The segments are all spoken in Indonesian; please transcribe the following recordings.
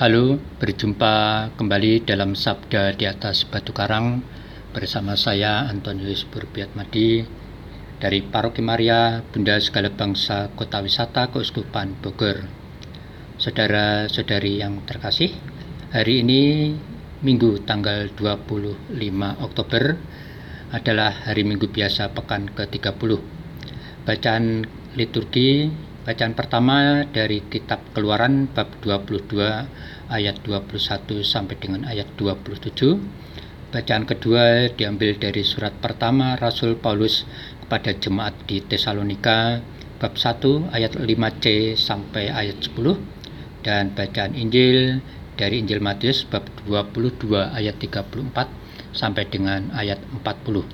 Halo, berjumpa kembali dalam Sabda di atas Batu Karang bersama saya Antonius Burbiatmadi dari Paroki Maria Bunda Segala Bangsa Kota Wisata Keuskupan Bogor. Saudara-saudari yang terkasih, hari ini Minggu tanggal 25 Oktober adalah hari Minggu biasa pekan ke-30. Bacaan liturgi Bacaan pertama dari kitab Keluaran bab 22 ayat 21 sampai dengan ayat 27. Bacaan kedua diambil dari surat pertama Rasul Paulus kepada jemaat di Tesalonika bab 1 ayat 5c sampai ayat 10 dan bacaan Injil dari Injil Matius bab 22 ayat 34 sampai dengan ayat 40.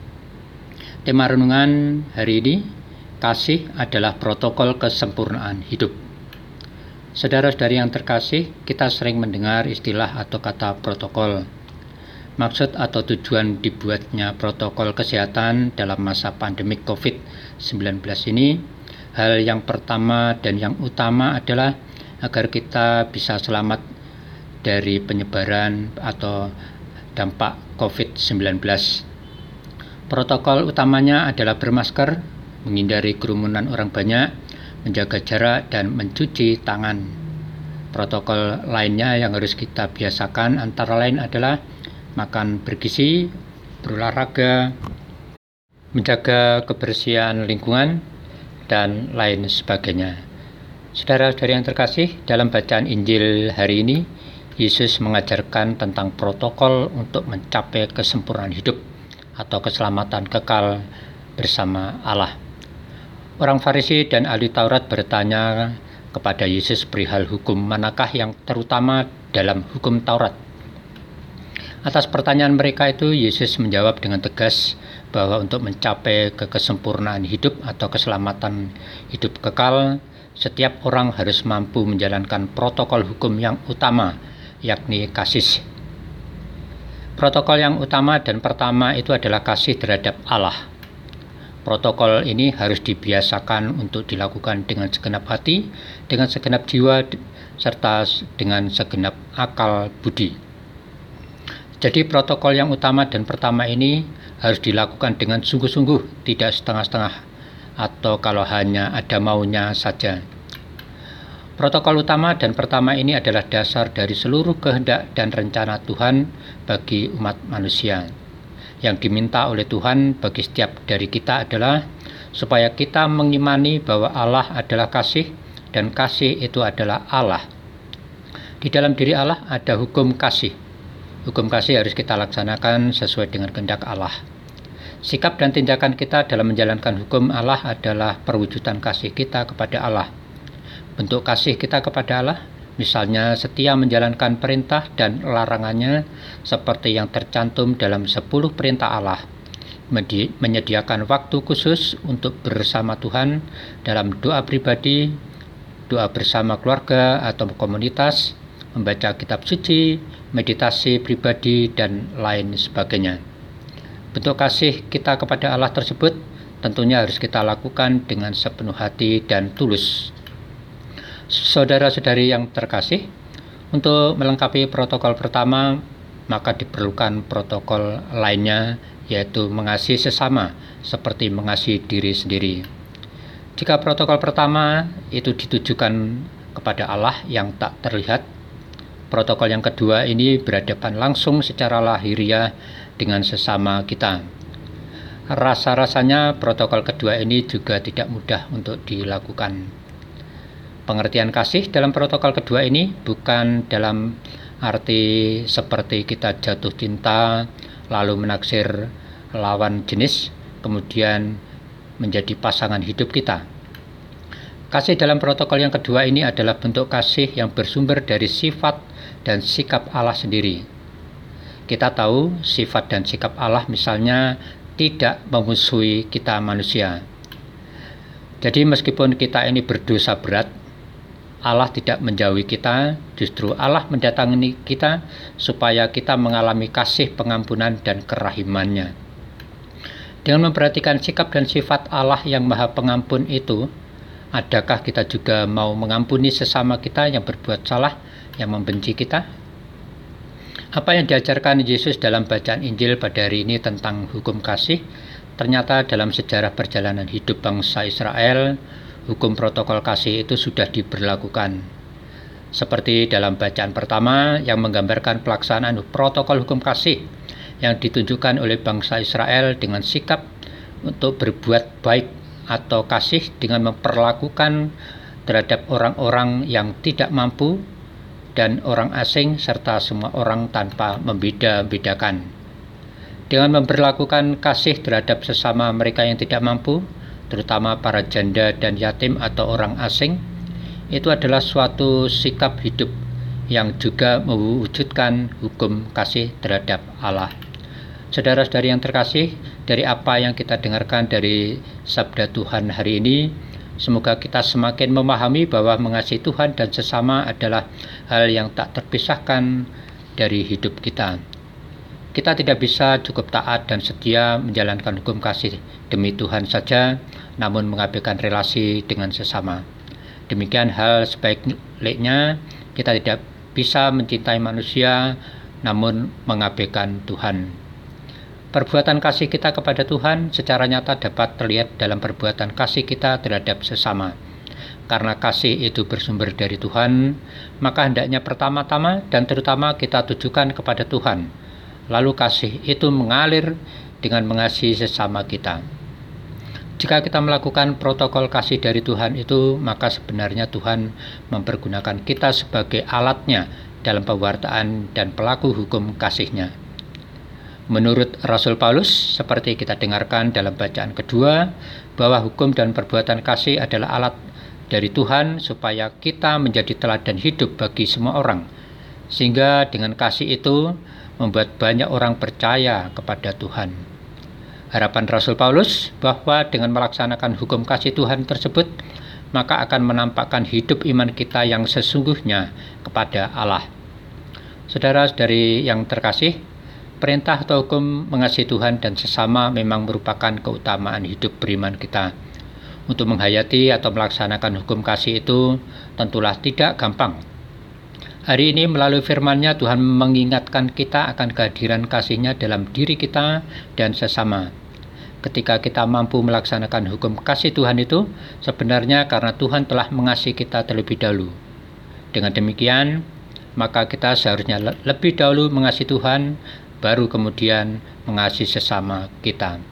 Tema renungan hari ini Kasih adalah protokol kesempurnaan hidup. Saudara-saudari yang terkasih, kita sering mendengar istilah atau kata protokol. Maksud atau tujuan dibuatnya protokol kesehatan dalam masa pandemi COVID-19 ini, hal yang pertama dan yang utama adalah agar kita bisa selamat dari penyebaran atau dampak COVID-19. Protokol utamanya adalah bermasker, menghindari kerumunan orang banyak, menjaga jarak, dan mencuci tangan. Protokol lainnya yang harus kita biasakan antara lain adalah makan bergizi, berolahraga, menjaga kebersihan lingkungan, dan lain sebagainya. Saudara-saudari yang terkasih, dalam bacaan Injil hari ini, Yesus mengajarkan tentang protokol untuk mencapai kesempurnaan hidup atau keselamatan kekal bersama Allah. Orang Farisi dan ahli Taurat bertanya kepada Yesus perihal hukum manakah yang terutama dalam hukum Taurat. Atas pertanyaan mereka itu, Yesus menjawab dengan tegas bahwa untuk mencapai kekesempurnaan hidup atau keselamatan hidup kekal, setiap orang harus mampu menjalankan protokol hukum yang utama, yakni kasih. Protokol yang utama dan pertama itu adalah kasih terhadap Allah. Protokol ini harus dibiasakan untuk dilakukan dengan segenap hati, dengan segenap jiwa, serta dengan segenap akal budi. Jadi protokol yang utama dan pertama ini harus dilakukan dengan sungguh-sungguh, tidak setengah-setengah, atau kalau hanya ada maunya saja. Protokol utama dan pertama ini adalah dasar dari seluruh kehendak dan rencana Tuhan bagi umat manusia yang diminta oleh Tuhan bagi setiap dari kita adalah supaya kita mengimani bahwa Allah adalah kasih dan kasih itu adalah Allah. Di dalam diri Allah ada hukum kasih. Hukum kasih harus kita laksanakan sesuai dengan kehendak Allah. Sikap dan tindakan kita dalam menjalankan hukum Allah adalah perwujudan kasih kita kepada Allah. Bentuk kasih kita kepada Allah misalnya setia menjalankan perintah dan larangannya seperti yang tercantum dalam 10 perintah Allah, menyediakan waktu khusus untuk bersama Tuhan dalam doa pribadi, doa bersama keluarga atau komunitas, membaca kitab suci, meditasi pribadi, dan lain sebagainya. Bentuk kasih kita kepada Allah tersebut tentunya harus kita lakukan dengan sepenuh hati dan tulus Saudara-saudari yang terkasih, untuk melengkapi protokol pertama, maka diperlukan protokol lainnya, yaitu mengasihi sesama seperti mengasihi diri sendiri. Jika protokol pertama itu ditujukan kepada Allah yang tak terlihat, protokol yang kedua ini berhadapan langsung secara lahiriah dengan sesama kita. Rasa-rasanya protokol kedua ini juga tidak mudah untuk dilakukan. Pengertian kasih dalam protokol kedua ini bukan dalam arti seperti kita jatuh cinta lalu menaksir lawan jenis kemudian menjadi pasangan hidup kita. Kasih dalam protokol yang kedua ini adalah bentuk kasih yang bersumber dari sifat dan sikap Allah sendiri. Kita tahu sifat dan sikap Allah misalnya tidak memusuhi kita manusia. Jadi meskipun kita ini berdosa berat, Allah tidak menjauhi kita, justru Allah mendatangi kita supaya kita mengalami kasih pengampunan dan kerahimannya. Dengan memperhatikan sikap dan sifat Allah yang maha pengampun itu, Adakah kita juga mau mengampuni sesama kita yang berbuat salah, yang membenci kita? Apa yang diajarkan Yesus dalam bacaan Injil pada hari ini tentang hukum kasih, ternyata dalam sejarah perjalanan hidup bangsa Israel, hukum protokol kasih itu sudah diberlakukan. Seperti dalam bacaan pertama yang menggambarkan pelaksanaan protokol hukum kasih yang ditunjukkan oleh bangsa Israel dengan sikap untuk berbuat baik atau kasih dengan memperlakukan terhadap orang-orang yang tidak mampu dan orang asing serta semua orang tanpa membeda-bedakan. Dengan memperlakukan kasih terhadap sesama mereka yang tidak mampu, terutama para janda dan yatim atau orang asing, itu adalah suatu sikap hidup yang juga mewujudkan hukum kasih terhadap Allah. Saudara-saudari yang terkasih, dari apa yang kita dengarkan dari sabda Tuhan hari ini, Semoga kita semakin memahami bahwa mengasihi Tuhan dan sesama adalah hal yang tak terpisahkan dari hidup kita. Kita tidak bisa cukup taat dan setia menjalankan hukum kasih demi Tuhan saja, namun mengabaikan relasi dengan sesama. Demikian hal sebaiknya kita tidak bisa mencintai manusia, namun mengabaikan Tuhan. Perbuatan kasih kita kepada Tuhan secara nyata dapat terlihat dalam perbuatan kasih kita terhadap sesama. Karena kasih itu bersumber dari Tuhan, maka hendaknya pertama-tama dan terutama kita tujukan kepada Tuhan. Lalu kasih itu mengalir dengan mengasihi sesama kita. Jika kita melakukan protokol kasih dari Tuhan itu, maka sebenarnya Tuhan mempergunakan kita sebagai alatnya dalam pewartaan dan pelaku hukum kasihnya. Menurut Rasul Paulus, seperti kita dengarkan dalam bacaan kedua, bahwa hukum dan perbuatan kasih adalah alat dari Tuhan supaya kita menjadi teladan hidup bagi semua orang. Sehingga dengan kasih itu membuat banyak orang percaya kepada Tuhan. Harapan Rasul Paulus bahwa dengan melaksanakan hukum kasih Tuhan tersebut, maka akan menampakkan hidup iman kita yang sesungguhnya kepada Allah. Saudara-saudari yang terkasih, Perintah atau hukum mengasihi Tuhan dan sesama memang merupakan keutamaan hidup beriman kita. Untuk menghayati atau melaksanakan hukum kasih itu tentulah tidak gampang. Hari ini melalui firman-Nya Tuhan mengingatkan kita akan kehadiran kasih-Nya dalam diri kita dan sesama. Ketika kita mampu melaksanakan hukum kasih Tuhan itu, sebenarnya karena Tuhan telah mengasihi kita terlebih dahulu. Dengan demikian, maka kita seharusnya lebih dahulu mengasihi Tuhan baru kemudian mengasihi sesama kita.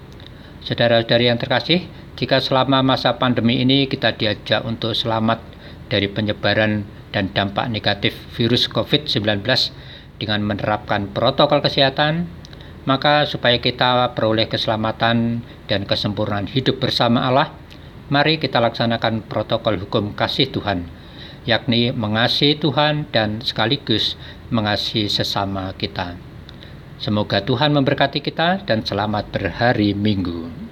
Saudara-saudari yang terkasih, jika selama masa pandemi ini kita diajak untuk selamat dari penyebaran dan dampak negatif virus COVID-19 dengan menerapkan protokol kesehatan, maka supaya kita peroleh keselamatan dan kesempurnaan hidup bersama Allah, mari kita laksanakan protokol hukum kasih Tuhan, yakni mengasihi Tuhan dan sekaligus mengasihi sesama kita. Semoga Tuhan memberkati kita dan selamat berhari Minggu.